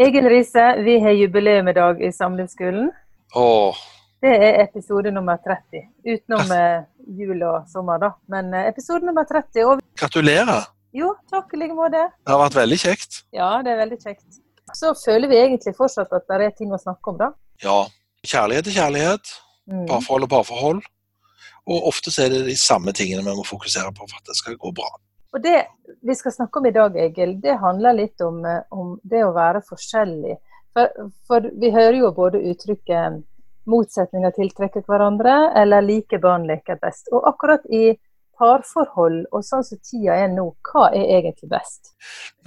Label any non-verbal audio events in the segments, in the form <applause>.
Egil Riise, vi har jubileum i dag i Samlivsskolen. Åh, Det er episode nummer 30. Utenom eh, jul og sommer, da. Men eh, episode nummer 30. Og gratulerer. jo, takk i like måte. Det har vært veldig kjekt. Ja, det er veldig kjekt. Så føler vi egentlig fortsatt at det er ting å snakke om, da. Ja. Kjærlighet er kjærlighet. Mm. Parforhold er parforhold. Og ofte så er det de samme tingene vi må fokusere på for at det skal gå bra. Og det vi skal snakke om i dag, Egil, det handler litt om, eh, om det å være forskjellig. For, for vi hører jo både uttrykket motsetninger tiltrekker hverandre, eller like barn leker best. Og akkurat i parforhold og sånn som tida er nå, hva er egentlig best?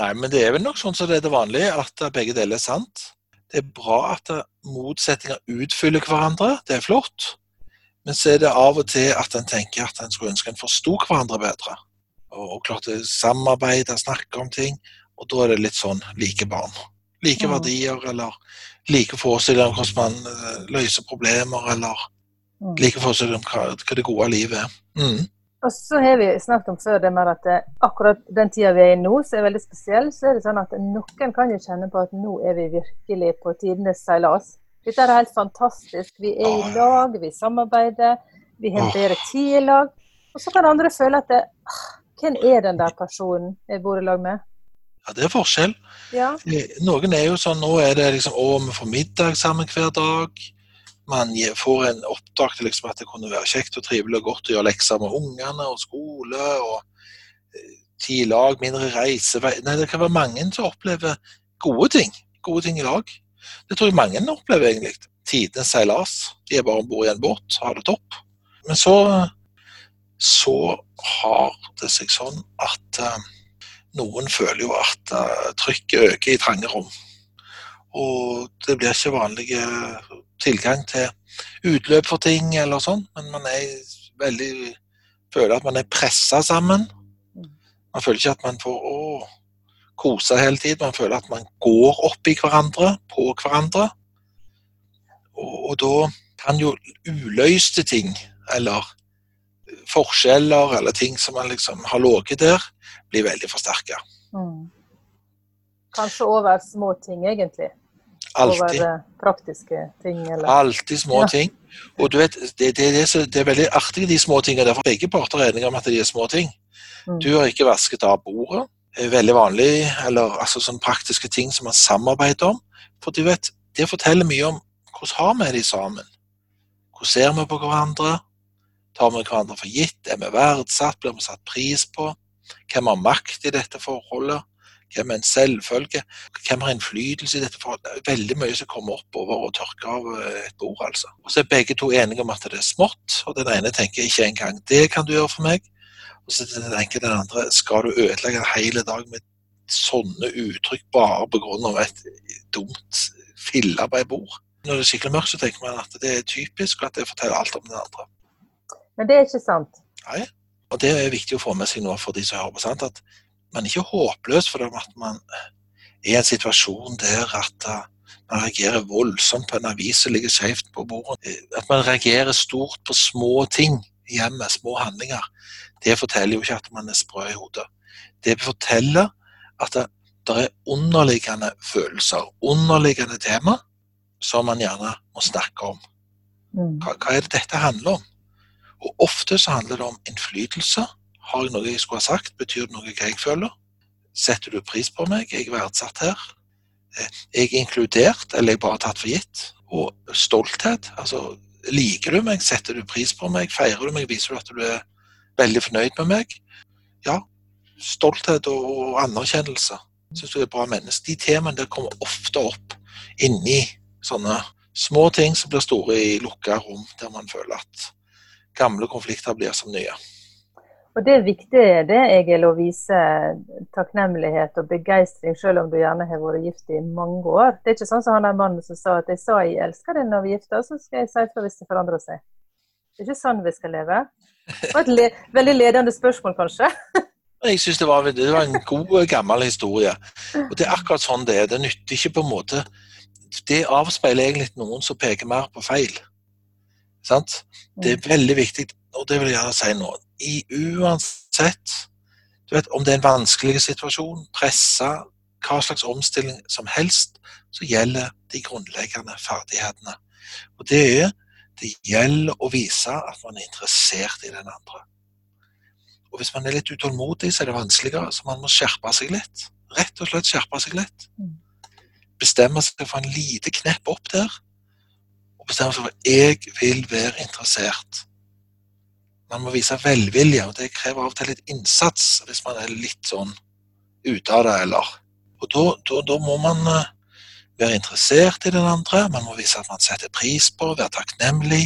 Nei, men det er vel nok sånn som det er det vanlige, at begge deler er sant. Det er bra at motsetninger utfyller hverandre, det er flott. Men så er det av og til at en tenker at en skulle ønske en forsto hverandre bedre. Og, klarte å samarbeide, snakke om ting. Og da er det litt sånn like barn. Like Mm. verdier, eller like forestillinger om hvordan man eh, løser problemer, eller Mm. like forestillinger om hva, hva det gode livet er. Mm. Og så har vi snakket om før det med at eh, akkurat den tida vi er i nå, som er veldig spesiell, så er det sånn at noen kan jo kjenne på at nå er vi virkelig på tidenes seilas. Dette er helt fantastisk. Vi er i lag, vi samarbeider, vi har bedre tid i lag. Og så kan andre føle at det, ah, hvem er den der personen jeg bor i lag med? Ja, det er forskjell. Ja. Eh, Noen er jo sånn, nå er det liksom, å, vi får middag sammen hver dag. Man får en oppdag til liksom at det kunne være kjekt og trivelig og godt å gjøre lekser med ungene og skole og ti lag, mindre reisevei. Nei, det kan være mange som opplever gode ting. Gode ting i lag. Det tror jeg mange opplever egentlig. Tidenes seilas. De er bare om bord i en båt, har det topp. Men så, så har det seg sånn at eh, noen føler jo at eh, trykket øker i trange rom. Og det blir ikke vanlig eh, tilgang til utløp for ting eller sånn, men man er veldig føler at man er pressa sammen. Man føler ikke at man får å, kose hele tiden. Man føler at man går opp i hverandre, på hverandre. Og, og da kan jo uløste ting, eller forskjeller, eller ting som man liksom har ligget der, blir veldig forsterka. Mm. Kanskje over små ting, egentlig. Alltid. Over eh, praktiske ting, eller Alltid små Ja. ting. Og du vet, det, det, det, det er veldig artig, de små tingene. Derfor begge parter er enige om at de er små ting. Mm. Du har ikke vasket av bordet. Det er veldig vanlig, eller altså sånne praktiske ting som man samarbeider om. For du vet, det forteller mye om hvordan har vi det sammen. Hvordan ser vi på hverandre? Tar vi hverandre for gitt? Er vi verdsatt? Blir vi satt pris på? Hvem har makt i dette forholdet? Hvem er en selvfølge? Hvem har innflytelse i dette forholdet? Det er veldig mye som kommer oppover og tørker av eh, et bord, altså. Og så er begge to enige om at det er smått, og den ene tenker ikke engang det kan du gjøre for meg. Og så tenker den andre skal du ødelegge en hel dag med sånne uttrykk bare pga. et dumt fillearbeidbord? Når det er skikkelig mørkt, så tenker man at det er typisk, og at det forteller alt om den andre. Men det er ikke sant. Nei, Og det er viktig å få med seg nå for de som hører på. sant? At man er ikke håpløs for at man er i en situasjon der at uh, man reagerer voldsomt på en avis som ligger skjevt på bordet. Eh, At man reagerer stort på små ting i hjemmet, små handlinger. Det forteller jo ikke at man er sprø i hodet. Det forteller at det, det er underliggende følelser, underliggende tema, som man gjerne må snakke om. Mm. Hva, hva er det dette handler om? Og ofte så handler det om innflytelse. Har jeg noe jeg skulle ha sagt? Betyr det noe jeg føler? Setter du pris på meg? Jeg Er verdsatt her? Jeg Er inkludert, eller er jeg bare tatt for gitt? Og stolthet. Altså, liker du meg? Setter du pris på meg? Feirer du meg? Viser du at du er veldig fornøyd med meg? Ja. Stolthet og anerkjennelse. Syns du er et bra menneske? De temaene der kommer ofte opp inni sånne små ting som blir store i lukka rom, der man føler at gamle konflikter blir som nye. Og det er viktig det, Egil, å vise takknemlighet og begeistring, selv om du gjerne har vært gift i mange år. Det er ikke sånn som han der mannen som sa at 'jeg sa jeg elsker deg når vi gifta oss, så skal jeg si fra hvis det forandrer seg'. Det er ikke sånn vi skal leve. Det var et le veldig ledende spørsmål, kanskje. <laughs> Jeg synes det det var en god, gammel historie. Og det er akkurat sånn det er. Det nytter ikke på en måte Det avspeiler egentlig noen som peker mer på feil. Sant? Det er veldig viktig, og det vil jeg gjerne si nå. I uansett du vet, Om det er en vanskelig situasjon, pressa, hva slags omstilling som helst, så gjelder de grunnleggende ferdighetene. Og det er det gjelder å vise at man er interessert i den andre. Og hvis man er litt utålmodig, så er det vanskeligere, så man må skjerpe seg litt. Rett og slett skjerpe seg litt. Mm. Bestemme seg for en lite knepp opp der, og bestemme seg for at jeg vil være interessert. Man må vise velvilje, og det krever av og til litt innsats hvis man er litt sånn ute av det, eller Og da, da, da må man eh, være interessert i den andre, man må vise at man setter pris på, være takknemlig,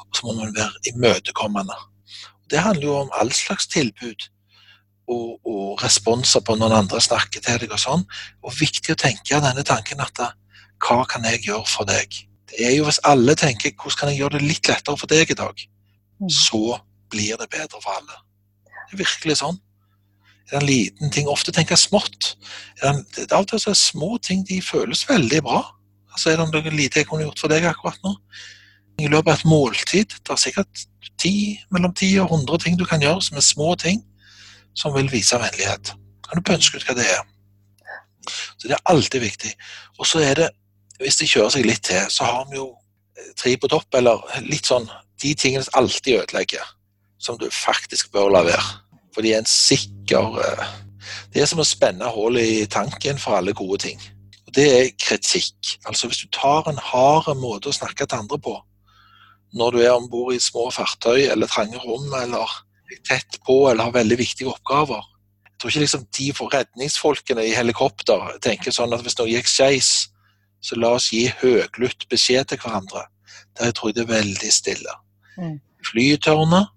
og så må man være imøtekommende. Det handler jo om all slags tilbud og, og, responser på når andre snakker til deg og sånn. Og viktig å tenke denne tanken at hva kan jeg gjøre for deg? Det er jo Hvis alle tenker hvordan kan jeg gjøre det litt lettere for deg i dag, mm. så blir det bedre for alle. Det er virkelig sånn. Er det en liten ting? Ofte tenker jeg smått. Er det, av og til er små ting de føles veldig bra. Altså Er det noe lite jeg kunne gjort for deg akkurat nå? I løpet av et måltid det er sikkert 10, mellom 10 og 100 ting du kan gjøre som er små ting, som vil vise vennlighet. Kan du pønske ut hva det er? Så Det er alltid viktig. Og så er det, hvis det kjører seg litt til, så har vi jo eh, tre på topp, eller litt sånn de tingene som alltid ødelegger, som du faktisk bør la være. For de er en sikker eh, Det er som å spenne hull i tanken for alle gode ting. Og Det er kritikk. Altså Hvis du tar en hard måte å snakke til andre på når du er om bord i små fartøy eller trange rom eller tett på eller har veldig viktige oppgaver Jeg tror ikke liksom de for redningsfolkene i helikopter tenker sånn at hvis noe gikk skeis, så la oss gi høglytt beskjed til hverandre. Der jeg tror jeg det er veldig stille. Mm. Flytårnet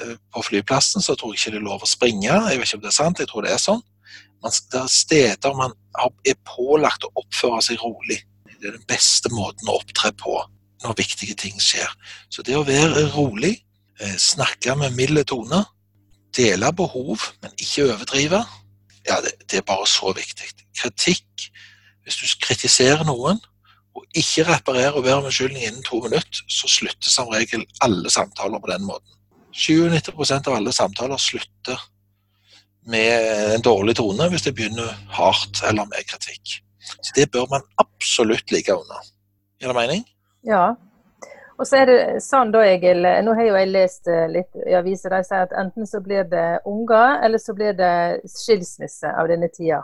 Eh, på flyplassen, så tror jeg ikke det er lov å springe. Jeg vet ikke om det er sant, jeg tror det er sånn. Man, det er steder man er pålagt å oppføre seg rolig. Det er den beste måten å opptre på når viktige ting skjer. Så det å være rolig, eh, snakke med milde tone, dele behov, men ikke overdrive, ja, det, det er bare så viktig. Kritikk, hvis du kritiserer noen, og ikke reparerer og ber om unnskyldning innen to minutter, så slutter som regel alle samtaler på den måten. 97% av alle samtaler slutter med en dårlig tone hvis det begynner hardt eller med kritikk. Så det bør man absolutt ligge unna. Gir det mening? Ja. Og så er det sånn da, Egil, nå har jo jeg lest eh, litt i aviser de sier at enten så blir det unger, eller så blir det skilsmisse av denne tida.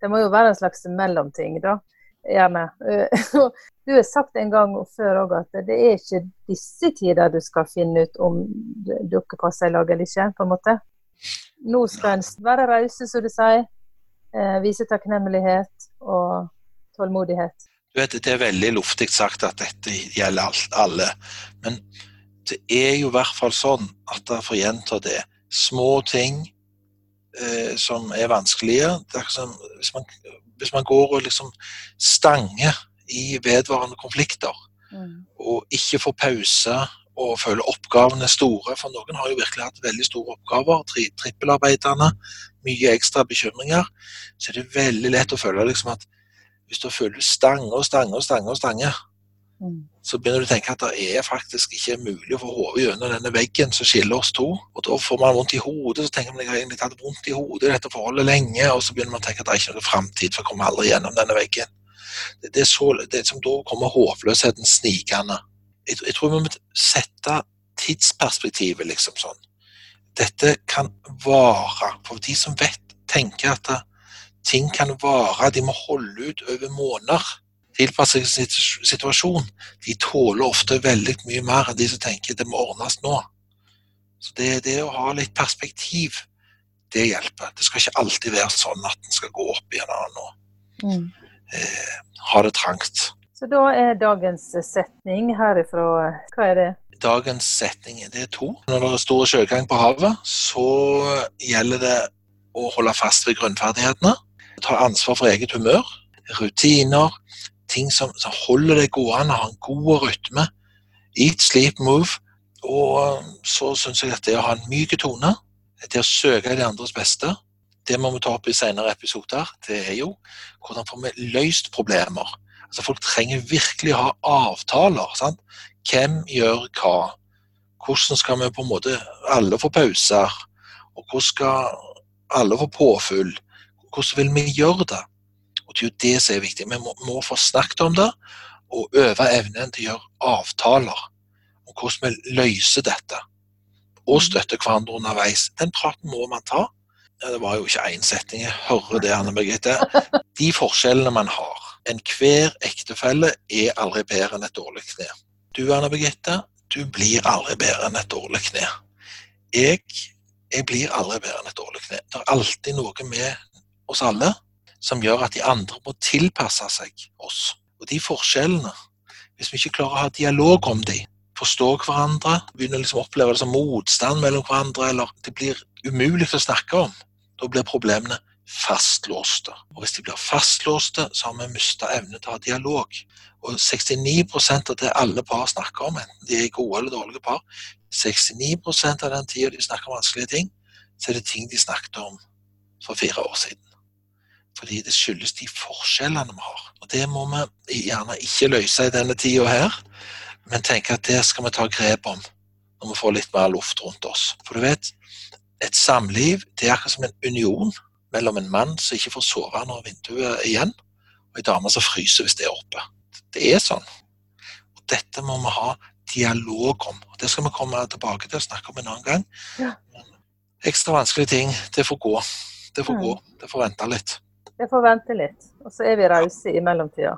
Det må jo være en slags mellomting, da. Gjerne. <laughs> Du har sagt en gang før òg at det er ikke disse tider du skal finne ut om dere passer i lag eller ikke, på en måte. Nå skal en være rause, som du sier. Eh, vise takknemlighet og tålmodighet. Du vet, Det er veldig luftig sagt at dette gjelder alle. Men det er jo i hvert fall sånn at jeg får gjenta det. Små ting eh, som er vanskelige. Det er som, hvis, man, hvis man går og liksom stanger i vedvarende konflikter. Mm. Og ikke får pause og føler oppgavene store. For noen har jo virkelig hatt veldig store oppgaver. Tri trippelarbeiderne, mye ekstra bekymringer. Så er det veldig lett å føle liksom at hvis du føler stange og stange og stange, og stange, mm. Så begynner du å tenke at det er faktisk ikke mulig å få hodet gjennom denne veggen som skiller oss to. Og da får man vondt i hodet, så tenker man at jeg har egentlig hatt vondt i hodet i dette forholdet lenge, og så begynner man å tenke at det er ikke noe framtid, for jeg kommer aldri gjennom denne veggen. Det, er så, det som da kommer håpløsheten snikende. Jeg, jeg, tror vi må sette tidsperspektivet liksom sånn. Dette kan vare. For de som vet, tenker at ting kan vare. De må holde ut over måneder. Tilpasse seg situasjon. De tåler ofte veldig mye mer enn de som tenker det må ordnes nå. Så det, det å ha litt perspektiv, det hjelper. Det skal ikke alltid være sånn at en skal gå opp i en annen nå. Mm eh, ha det trangt. Så da er dagens setning herifra Hva er det? Dagens setning det er to. Når det er stor sjøgang på havet, så gjelder det å holde fast ved grunnferdighetene. Ta ansvar for eget humør, rutiner, ting som, som holder deg gående, har en god rytme. Eat, sleep, move. Og så syns jeg at det å ha en myk tone, det å søke de andres beste, det må vi ta opp i senere episoder, det er jo hvordan får vi løst problemer. Altså Folk trenger virkelig å ha avtaler. sant? Hvem gjør hva? Hvordan skal vi på en måte alle få pauser? Og hvordan skal alle få påfyll? Hvordan vil vi gjøre det? Og det er jo det som er viktig. Vi må, må få snakket om det, og øve evnen til å gjøre avtaler om hvordan vi løser dette. Og støtte hverandre underveis. Den praten må man ta. Ja, det var jo ikke én setning, jeg hører det, Anne Birgitte. <laughs> De forskjellene man har. Enhver ektefelle er aldri bedre enn et dårlig kne. Du, Anne Birgitte, du blir aldri bedre enn et dårlig kne. Jeg, jeg blir aldri bedre enn et dårlig kne. Det er alltid noe med oss alle som gjør at de andre må tilpasse seg oss. Og de forskjellene, hvis vi ikke klarer å ha dialog om de, forstå hverandre, begynner liksom å oppleve det som motstand mellom hverandre, eller det blir umulig å snakke om, da blir problemene fastlåste. Og hvis de blir fastlåste, så har vi mista evne til å ha dialog. Og 69% av det alle par snakker om, enten de er gode eller dårlige par, 69% av den tida de snakker om vanskelige ting, så er det ting de snakket om for fire år siden. Fordi det skyldes de forskjellene vi har. Og det må vi gjerne ikke løse i denne tida her, men tenke at det skal vi ta grep om når vi får litt mer luft rundt oss. For du vet, et samliv det er akkurat som en union mellom en mann som ikke får sove når vinduet er igjen, og ei dame som fryser hvis det er oppe. Det er sånn. Og dette må vi ha dialog om. og Det skal vi komme tilbake til og snakke om en annen gang. Ja. Ekstra vanskelige ting, det får gå. Det får gå. Det får vente litt. Det får vente litt. Og så er vi rause i mellomtida.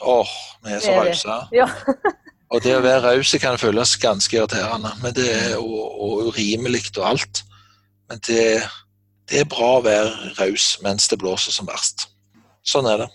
Åh, vi er så rause. Ja. <laughs> og det å være rause kan føles ganske irriterende, men det er jo urimelig og alt. Men det, det er bra å være raus mens det blåser som verst. Sånn er det.